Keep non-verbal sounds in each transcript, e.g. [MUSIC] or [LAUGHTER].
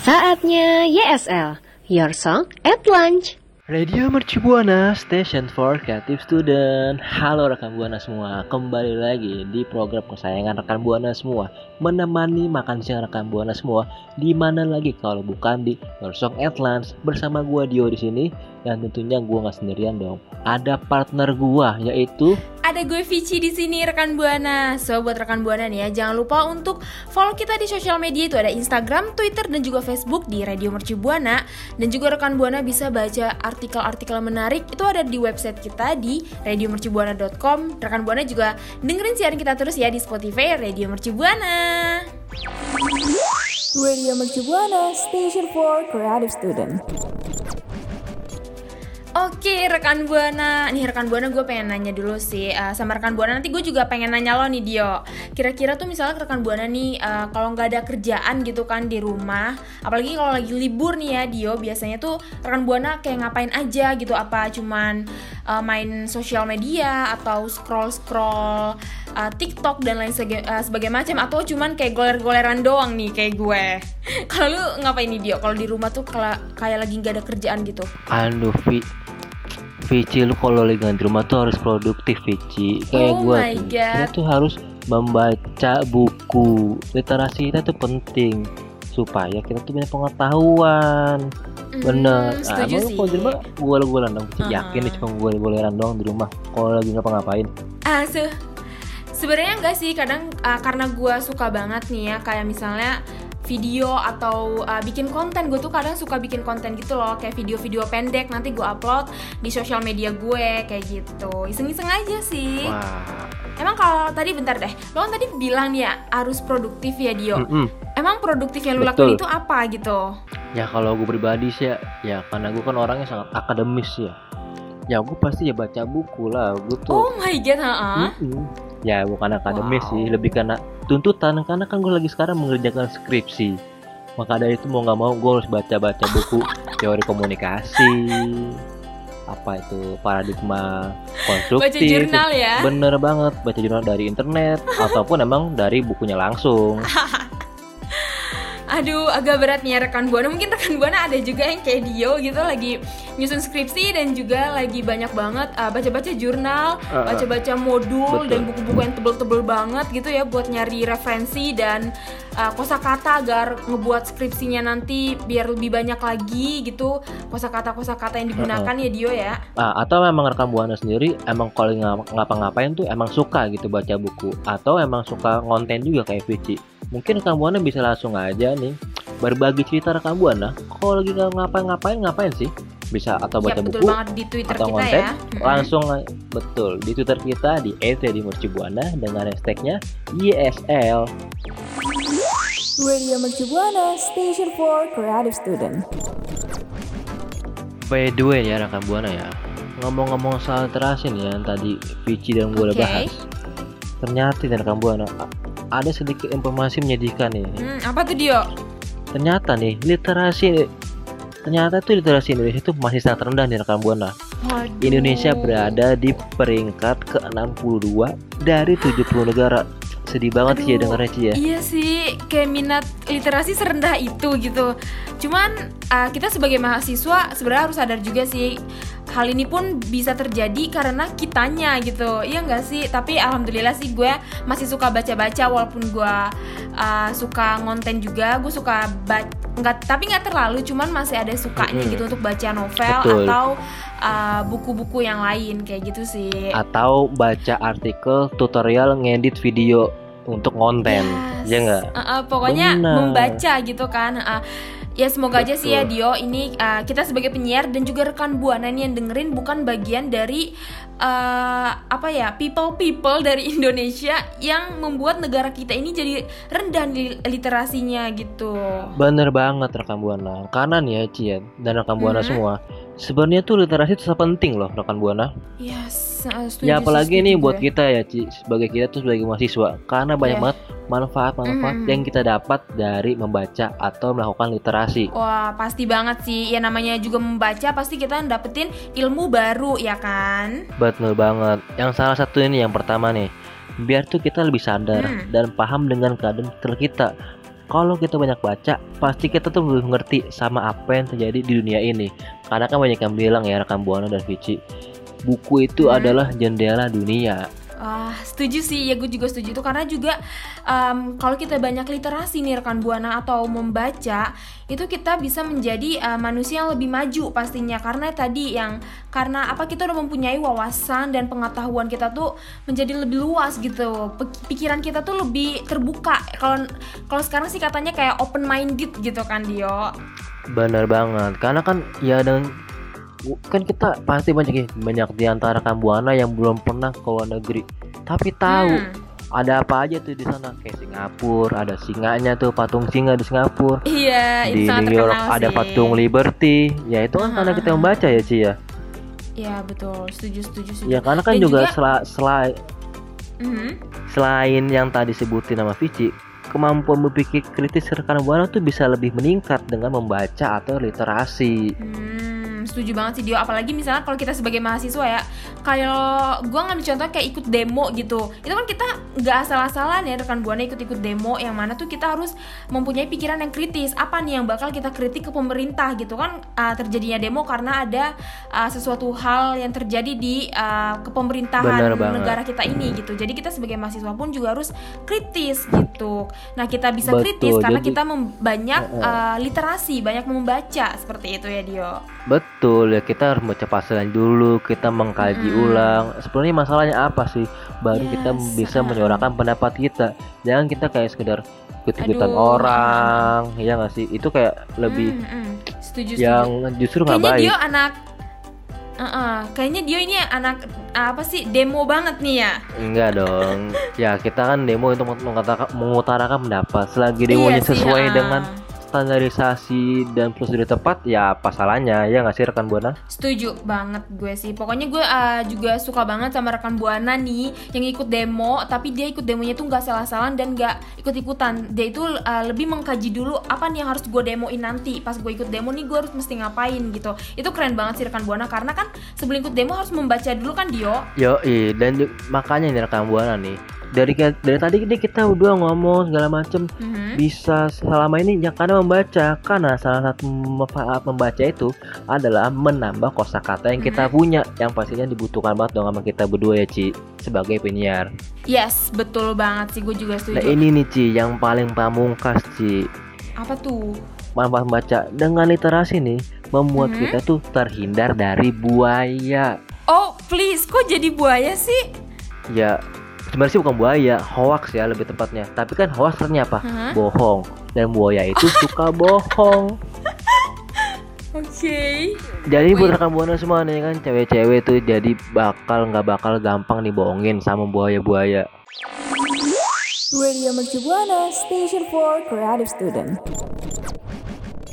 Saatnya YSL, Your Song at Lunch. Radio Mercu Buana Station for Creative Student. Halo rekan Buana semua Kembali lagi di program kesayangan rekan Buana semua. Menemani makan siang rekan Buana semua di mana lagi kalau bukan di Your Song at Lunch. Bersama gua Dio di sini Dan tentunya gua nggak sendirian dong. Ada partner gua yaitu Ada gue Vici di sini rekan Buana. So buat rekan Buana nih ya, jangan lupa untuk follow kita di sosial media itu ada Instagram, Twitter dan juga Facebook di Radio Mercu Buana dan juga rekan Buana bisa baca artikel-artikel menarik itu ada di website kita di radiomercubuana.com. Rekan Buana juga dengerin siaran kita terus ya di Spotify Radio Mercu Buana. Radio Mercu Buana, Station for Creative Student. Oke rekan buana, nih rekan buana gue pengen nanya dulu sih eh, sama rekan buana nanti gue juga pengen nanya lo nih Dio. Kira-kira tuh misalnya rekan buana nih eh, kalau nggak ada kerjaan gitu kan di rumah, apalagi kalau lagi libur nih ya Dio, biasanya tuh rekan buana kayak ngapain aja gitu? Apa cuman eh, main sosial media atau scroll scroll TikTok dan lain sege- eh, sebagai macam atau cuman kayak goler-goleran doang nih kayak gue. [LAUGHS] kalau lu ngapain nih Dio? Kalau di rumah tuh kayak lagi nggak ada kerjaan gitu? Aduh Vici lu kalau lagi di rumah tuh harus produktif Vici. Kayak Oh gua my tuh God. Kita tuh harus membaca buku. Literasi kita tuh penting Supaya kita tuh punya pengetahuan. Bener. Hmm, Nah, emang lu kalau di rumah Gue dong Vici. Uh-huh. Yakin nih cuma gue goleran doang di rumah. Kalau lagi ngapa-ngapain. Ah, se sebenarnya enggak sih. Kadang ah, karena gue suka banget nih ya kayak misalnya video atau ah, bikin konten. Gue tuh kadang suka bikin konten gitu loh kayak video-video pendek. Nanti gue upload di sosial media gue kayak gitu. Iseng-iseng aja sih. Wah. Emang kalau tadi bentar deh lo kan tadi bilang ya harus produktif ya Dio? Mm-mm. emang produktif yang lo Hmm. Lakuin itu apa gitu? Ya kalau gue pribadi sih ya, ya karena gue kan orangnya sangat akademis ya. Ya gue pasti ya baca buku lah Gue tuh. Oh my god ha Mm-mm. Ya bukan akademis Wow. sih, lebih karena tuntutan karena kan gue lagi sekarang mengerjakan skripsi. Maka dari itu mau nggak mau gue harus baca-baca buku teori komunikasi, apa itu paradigma konstruktif. baca jurnal ya Bener banget, baca jurnal dari internet ataupun emang dari bukunya langsung. [LAUGHS] Aduh, agak berat nih ya rekan buana. Mungkin rekan buana ada juga yang kayak Dio gitu lagi nyusun skripsi dan juga lagi banyak banget uh, baca-baca jurnal, Uh, uh. baca-baca modul Betul. dan buku-buku yang tebel-tebel banget gitu ya buat nyari referensi dan uh, kosakata agar ngebuat skripsinya nanti biar lebih banyak lagi gitu kosakata-kosakata yang digunakan ya Dio ya. Ah, atau memang rekam buana sendiri emang kalau ngap- ngapa-ngapain tuh emang suka gitu baca buku atau emang suka ngonten juga kayak Vici. Mungkin rekam buana bisa langsung aja nih berbagi cerita rekam buana. Kalau lagi nggak ngapa-ngapain ngapain sih? Bisa atau Ya baca betul buku banget di Twitter atau kita konten ya. Langsung betul di Twitter kita di @radimercubuana dengan hashtagnya YSL. Radio Mercu Buana, Station for Creative Student. By the way ya rekam buana ya. Ngomong-ngomong soal literasi nih yang tadi Vici dan gue udah Oke. bahas. Ternyata nih rekam buana ada sedikit informasi menyedihkan nih. Hmm, apa tuh Dio? ternyata nih literasi ternyata tuh literasi Indonesia itu masih sangat rendah nih rekan buana Waduh. Indonesia berada di peringkat ke-62 dari 70 negara. Sedih banget sih ya Aduh, dengarnya Ci ya. Iya sih, kayak minat literasi serendah itu gitu. Cuman uh, kita sebagai mahasiswa sebenarnya harus sadar juga sih hal ini pun bisa terjadi karena kitanya gitu. Iya nggak sih? Tapi alhamdulillah sih gue masih suka baca-baca walaupun gue uh, suka ngonten juga. Gue suka baca nggak tapi nggak terlalu cuman masih ada sukanya Mm-mm. gitu untuk baca novel Betul. atau uh, buku-buku yang lain kayak gitu sih. Atau baca artikel tutorial ngedit video untuk konten. Yes. Ya nggak? Uh, uh, pokoknya Benar. membaca gitu kan. Uh, ya semoga aja sih ya Betul. Dio ini uh, kita sebagai penyiar dan juga rekan buana nih yang dengerin bukan bagian dari uh, apa ya people people dari [LAUGHS] Indonesia yang membuat negara kita ini jadi rendah li- literasinya gitu. Bener banget rekan buana. Karena nih ya Ci ya, dan rekan buana Mhm. semua. Sebenarnya tuh literasi itu sangat penting loh rekan buana. Yes, uh, setuju ya apalagi nih buat kita ya Ci, sebagai kita tuh sebagai mahasiswa. Karena banyak Iya. banget manfaat-manfaat Mhm. yang kita dapat dari membaca atau melakukan literasi. Wah pasti banget sih Ya namanya juga membaca Pasti kita dapetin ilmu baru ya kan Betul banget. Yang salah satu ini yang pertama nih, biar tuh kita lebih sadar Hmm. dan paham dengan keadaan sekitar kita. Kalau kita banyak baca, pasti kita tuh lebih ngerti sama apa yang terjadi di dunia ini. Karena kan banyak yang bilang ya rekan Buana dan Vici, buku itu Hmm. adalah jendela dunia. Ah, setuju sih, ya gue juga setuju itu. Karena juga em, kalau kita banyak literasi nih rekan buana atau membaca itu kita bisa menjadi eh, manusia yang lebih maju pastinya. Karena tadi yang karena apa kita udah mempunyai wawasan dan pengetahuan kita tuh menjadi lebih luas gitu. Pikiran kita tuh lebih terbuka. Kalau kalau sekarang sih katanya kayak open minded gitu kan Dio? Bener banget. Karena kan ya dengan kan kita pasti banyak ya, banyak di antara Buana yang belum pernah ke luar negeri. Tapi tahu Hmm, ada apa aja tuh di sana kayak Singapura, ada singanya tuh patung singa di Singapura. iya di New York terkenal ada sih. patung Liberty ya itu kan karena kita membaca ya Ci ya Iya betul, setuju setuju setuju. ya karena kan Dan juga, juga- sela- Mhm. selain yang tadi sebutin nama Vici kemampuan berpikir kritis rekan buana tuh bisa lebih meningkat dengan membaca atau literasi Hmm, setuju banget sih Dio. Apalagi misalnya kalau kita sebagai mahasiswa ya, kalau gua ngambil contoh kayak ikut demo gitu, itu kan kita nggak asal-asalan ya rekan buana ikut-ikut demo, yang mana tuh kita harus mempunyai pikiran yang kritis. Apa nih yang bakal kita kritik ke pemerintah gitu kan? ah, terjadinya demo karena ada ah, sesuatu hal yang terjadi di ah, kepemerintahan negara kita ini gitu. Jadi kita sebagai mahasiswa pun juga harus kritis gitu. Nah kita bisa Betul, kritis karena jadi- kita banyak uh, literasi, banyak membaca seperti itu ya Dio. betul ya kita harus baca pasalan dulu kita mengkaji Mm-mm. ulang sebenarnya masalahnya apa sih baru kita Yes, bisa [LAUGHS] menyuarakan pendapat kita jangan kita kayak sekedar ikut-ikutan Aduh, orang ya nggak sih itu kayak lebih Mm, mm. setuju yang setuju. justru nggak Kayaknya baik Dio anak Uh-uh, kayaknya Dio ini anak apa sih demo banget nih ya. Enggak dong. [LAUGHS] Ya kita kan demo untuk mengutarakan, mengutarakan pendapat. Selagi demonya Iya sih, sesuai uh. dengan standarisasi dan prosedur tepat, ya apa salahnya ya nggak sih rekan buana? Setuju banget gue sih. Pokoknya gue uh, juga suka banget sama rekan buana nih yang ikut demo, tapi dia ikut demonya tuh nggak salah-salah dan nggak ikut-ikutan. Dia itu uh, lebih mengkaji dulu apa nih yang harus gue demoin nanti. Pas gue ikut demo nih gue harus mesti ngapain gitu. Itu keren banget sih rekan buana karena kan sebelum ikut demo harus membaca dulu kan Dio. Yo, dan makanya nih rekan buana nih. Dari dari tadi ini kita udah ngomong segala macem Mhm. bisa selama ini ya karena membaca karena salah satu manfaat membaca itu adalah menambah kosakata yang kita Mhm. punya yang pastinya dibutuhkan banget dong sama kita berdua ya Ci sebagai penyiar. Yes, betul banget sih gue juga setuju. Nah ini nih Ci yang paling pamungkas Ci Apa tuh? manfaat membaca dengan literasi nih membuat Mhm. kita tuh terhindar dari buaya. Oh, please, kok jadi buaya sih? Ya sebenarnya sih bukan buaya, hoax ya lebih tepatnya. Tapi kan hoax artinya apa? Hah? Bohong. Dan buaya itu [LAUGHS] suka bohong. Oke. Jadi buat rekan buana semua nih kan cewek-cewek tuh jadi bakal nggak bakal gampang dibohongin sama buaya-buaya. Radio Mercu Buana, Station for Creative Student.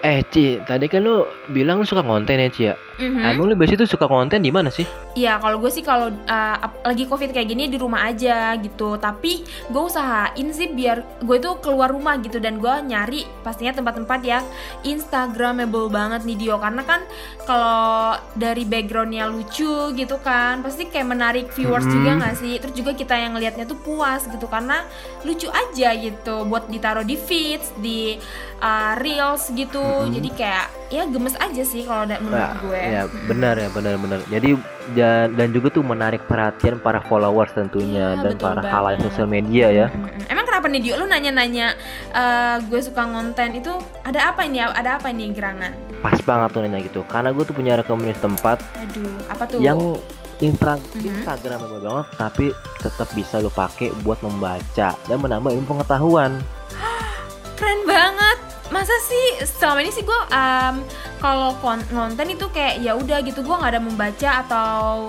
Eh Ci, tadi kan lu bilang lu suka konten ya Ci ya? Mhm. Emang lu biasanya tuh suka konten di mana sih? Iya, kalau gue sih kalau uh, lagi covid kayak gini di rumah aja gitu. Tapi gue usahain sih biar gue tuh keluar rumah gitu dan gue nyari pastinya tempat-tempat yang instagramable banget nih Dio. Karena kan kalau dari backgroundnya lucu gitu kan, pasti kayak menarik viewers Mhm. juga nggak sih? Terus juga kita yang ngelihatnya tuh puas gitu karena lucu aja gitu buat ditaruh di feeds, di uh, reels gitu. Mhm. Jadi kayak ya gemes aja sih kalau menurut Nah, gue. Ya benar ya benar-benar. Jadi dan, dan juga tuh menarik perhatian para followers tentunya Iya, dan para banget. halayak sosial media ya. Mm-mm. Emang kenapa nih Dio? Lu nanya-nanya eh, gue suka konten itu ada apa ini? Ada apa ini gerangan? Pas banget tuh nanya gitu. Karena gue tuh punya rekomendasi tempat Aduh, apa tuh? yang Mhm. Instagram banget tapi tetap bisa lu pakai buat membaca dan menambah ilmu pengetahuan. [GASPS] keren banget. Masa sih selama ini sih gue em, kalau kon- konten itu kayak ya udah gitu gue nggak ada membaca atau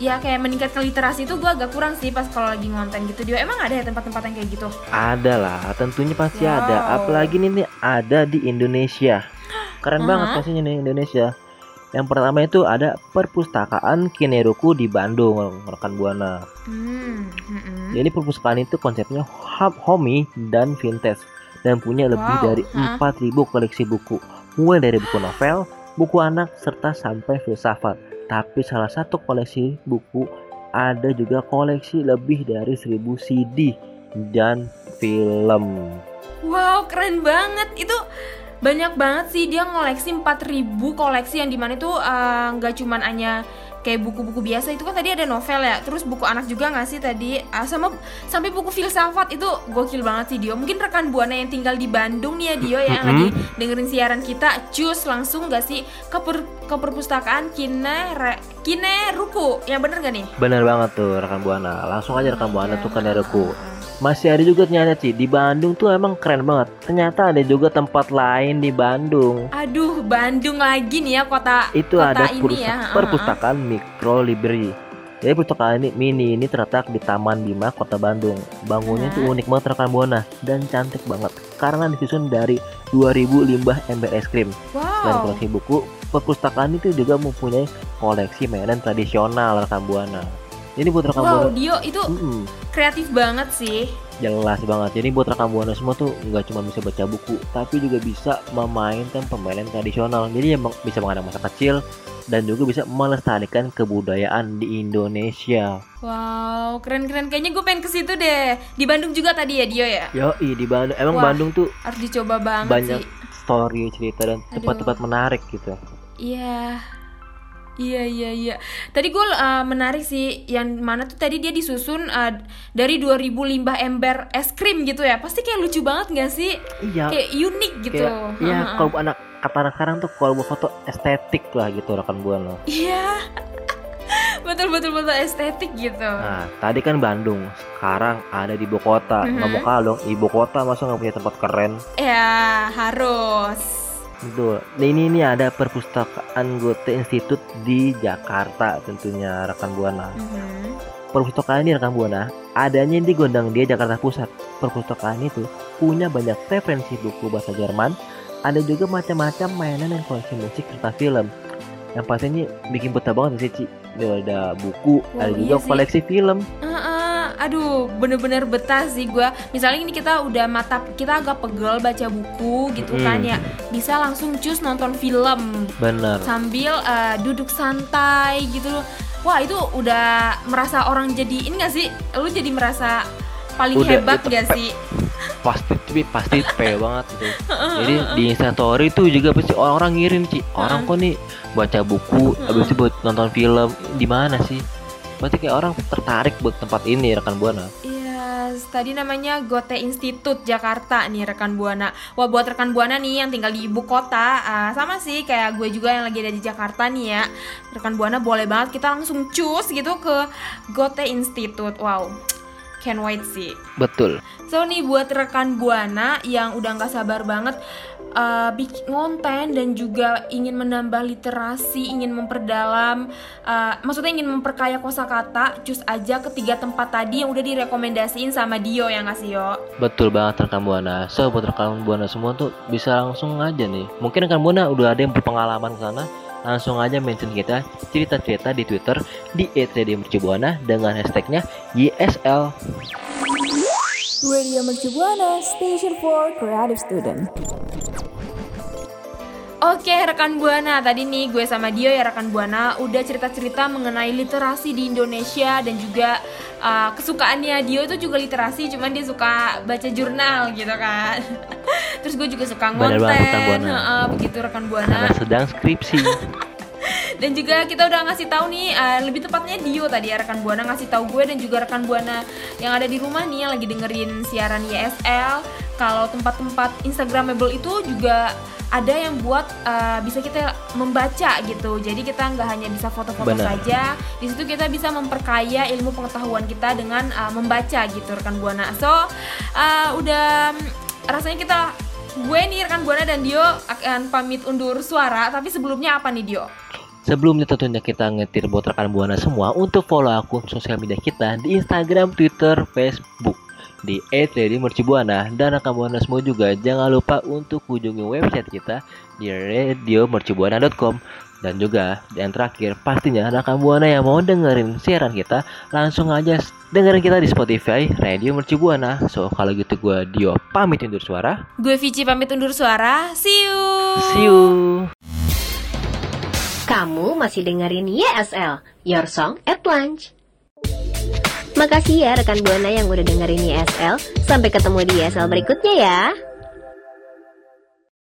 ya kayak meningkatkan literasi itu gue agak kurang sih pas kalau lagi ngonten gitu Dio. Emang ada ya tempat-tempat yang kayak gitu? Ada lah, tentunya pasti Wow. ada. Apalagi nih, nih ada di Indonesia. Keren banget Aha. pastinya nih Indonesia. Yang pertama itu ada perpustakaan Kineruku di Bandung, rekan buana. Hmm, mm-mm. Jadi perpustakaan itu konsepnya hub homey dan vintage dan punya lebih Wow, dari ha. 4000 koleksi buku. Mulai dari buku novel, buku anak serta sampai filsafat. Tapi salah satu koleksi buku ada juga koleksi lebih dari 1000 CD dan film. Wow, keren banget. Itu banyak banget sih dia ngoleksi 4000 koleksi yang di mana itu eh, nggak cuman hanya kayak buku-buku biasa itu kan tadi ada novel ya. Terus buku anak juga nggak sih tadi? Ah, sama sampai buku filsafat itu gokil banget sih Dio. Mungkin rekan buana yang tinggal di Bandung nih ya Dio ya, yang lagi dengerin siaran kita cus langsung nggak sih ke, per- ke perpustakaan Kine Re- Kine Ruku? Yang bener gak nih? Bener banget tuh rekan buana. Langsung aja rekan buana tuh ke Kineruku. Masih ada juga ternyata Ci di Bandung tuh emang keren banget. Ternyata ada juga tempat lain di Bandung. Aduh, Bandung lagi nih ya kota itu kota ada ini ya. Perpustakaan Micro Library. Jadi perpustakaan ini mini ini terletak di Taman Bima, Kota Bandung. Bangunnya itu unik banget rekan buana dan cantik banget karena disusun dari 2000 limbah ember es krim. heeh. Dan Wow. koleksi buku, perpustakaan itu juga mempunyai koleksi mainan tradisional rekan buana. Jadi buat rekan Wow, buana, Dio itu Mm-mm, kreatif banget sih. jelas banget. Jadi buat rekan buana semua tuh nggak cuma bisa baca buku, tapi juga bisa memainkan permainan tradisional. Jadi emang bisa mengenang masa kecil dan juga bisa melestarikan kebudayaan di Indonesia. Wow, keren-keren. Kayaknya gue pengen ke situ deh. Di Bandung juga tadi ya Dio ya. Yoi di Bandung, emang Wah. Bandung tuh Harus dicoba banget banyak sih. story cerita dan tempat-tempat menarik gitu. Iya. Iya iya iya. Tadi gue uh, menarik sih yang mana tuh tadi dia disusun uh, dari 2000 limbah ember es krim gitu ya. Pasti kayak lucu banget gak sih? Iya. Kayak unik gitu. Kayak, iya Heeh. kalau anak kata anak sekarang tuh kalau buat foto estetik lah gitu rekan buana. Iya. [LAUGHS] betul betul betul estetik gitu. Nah, tadi kan Bandung, sekarang ada di ibu kota. Mhm. Nggak mau kalah dong, ibu kota masa nggak punya tempat keren? Ya harus. Betul. Nah, ini ini ada perpustakaan Goethe Institute di Jakarta tentunya rekan buana. Mhm. Perpustakaan ini rekan buana adanya di Gondang Dia Jakarta Pusat. Perpustakaan itu punya banyak referensi buku bahasa Jerman. Ada juga macam-macam mainan dan koleksi musik serta film. Yang pastinya bikin betah banget sih Ci. Ada buku, Wow, ada iya juga sih. koleksi film. Heeh, aduh, bener-bener betah sih gua. Misalnya ini kita udah mata kita agak pegel baca buku gitu Mm. kan ya, bisa langsung cus nonton film Bener. sambil eh, duduk santai gitu. Wah itu udah merasa orang jadi ini gak sih? Lu jadi merasa paling Udah, hebat gak sih? pasti tapi pasti pe [LAUGHS] banget gitu. Jadi di Instastory itu juga pasti orang-orang ngirim Ci. Orang kok nih baca buku, habis itu buat nonton film di mana sih? Berarti kayak orang tertarik buat tempat ini rekan buana. Iya, tadi namanya Goethe Institute Jakarta nih rekan buana. Wah buat rekan buana nih yang tinggal di ibu kota, ah, sama sih kayak gue juga yang lagi ada di Jakarta nih ya. Rekan buana boleh banget kita langsung cus gitu ke Goethe Institute. Wow, can't wait sih. Betul. So nih buat rekan buana yang udah nggak sabar banget uh, bikin konten dan juga ingin menambah literasi, ingin memperdalam, uh, maksudnya ingin memperkaya kosakata, cus aja ketiga tempat tadi yang udah direkomendasiin sama Dio yang ngasih yo. Betul banget rekan buana. So buat rekan buana semua tuh bisa langsung aja nih. Mungkin rekan buana udah ada yang berpengalaman ke sana langsung aja mention kita cerita-cerita di Twitter di @radiomercubuana dengan hashtagnya YSL. Radio Mercubuana Station for Creative Student. Oke rekan Buana, tadi nih gue sama Dio ya rekan Buana udah cerita-cerita mengenai literasi di Indonesia dan juga uh, kesukaannya Dio itu juga literasi, cuman dia suka baca jurnal gitu kan. [LAUGHS] Terus gue juga suka ngonten, banget. Heeh, begitu rekan Buana. Karena sedang skripsi. [LAUGHS] Dan juga kita udah ngasih tahu nih, uh, lebih tepatnya Dio tadi ya rekan Buana ngasih tahu gue dan juga rekan Buana yang ada di rumah nih yang lagi dengerin siaran YSL. Kalau tempat-tempat Instagramable itu juga ada yang buat uh, bisa kita membaca gitu. Jadi kita nggak hanya bisa foto-foto saja. Di situ kita bisa memperkaya ilmu pengetahuan kita dengan uh, membaca gitu rekan Buana. So uh, udah rasanya kita gue nih rekan Buana dan Dio akan pamit undur suara. Tapi sebelumnya apa nih Dio? Sebelumnya tentunya kita ngetir buat rekan Buana semua untuk follow akun sosial media kita di Instagram, Twitter, Facebook di @radiomercubuana dan rekan Buana semua juga jangan lupa untuk kunjungi website kita di radiomercubuana.com dan juga yang terakhir pastinya rekan Buana yang mau dengerin siaran kita langsung aja dengerin kita di Spotify Radio Mercubuana. So kalau gitu gue Dio pamit undur suara. Gue Vici pamit undur suara. See you. See you. Kamu masih dengerin YSL, Your Song at Lunch. Makasih ya rekan Buana yang udah dengerin YSL. Sampai ketemu di YSL berikutnya ya.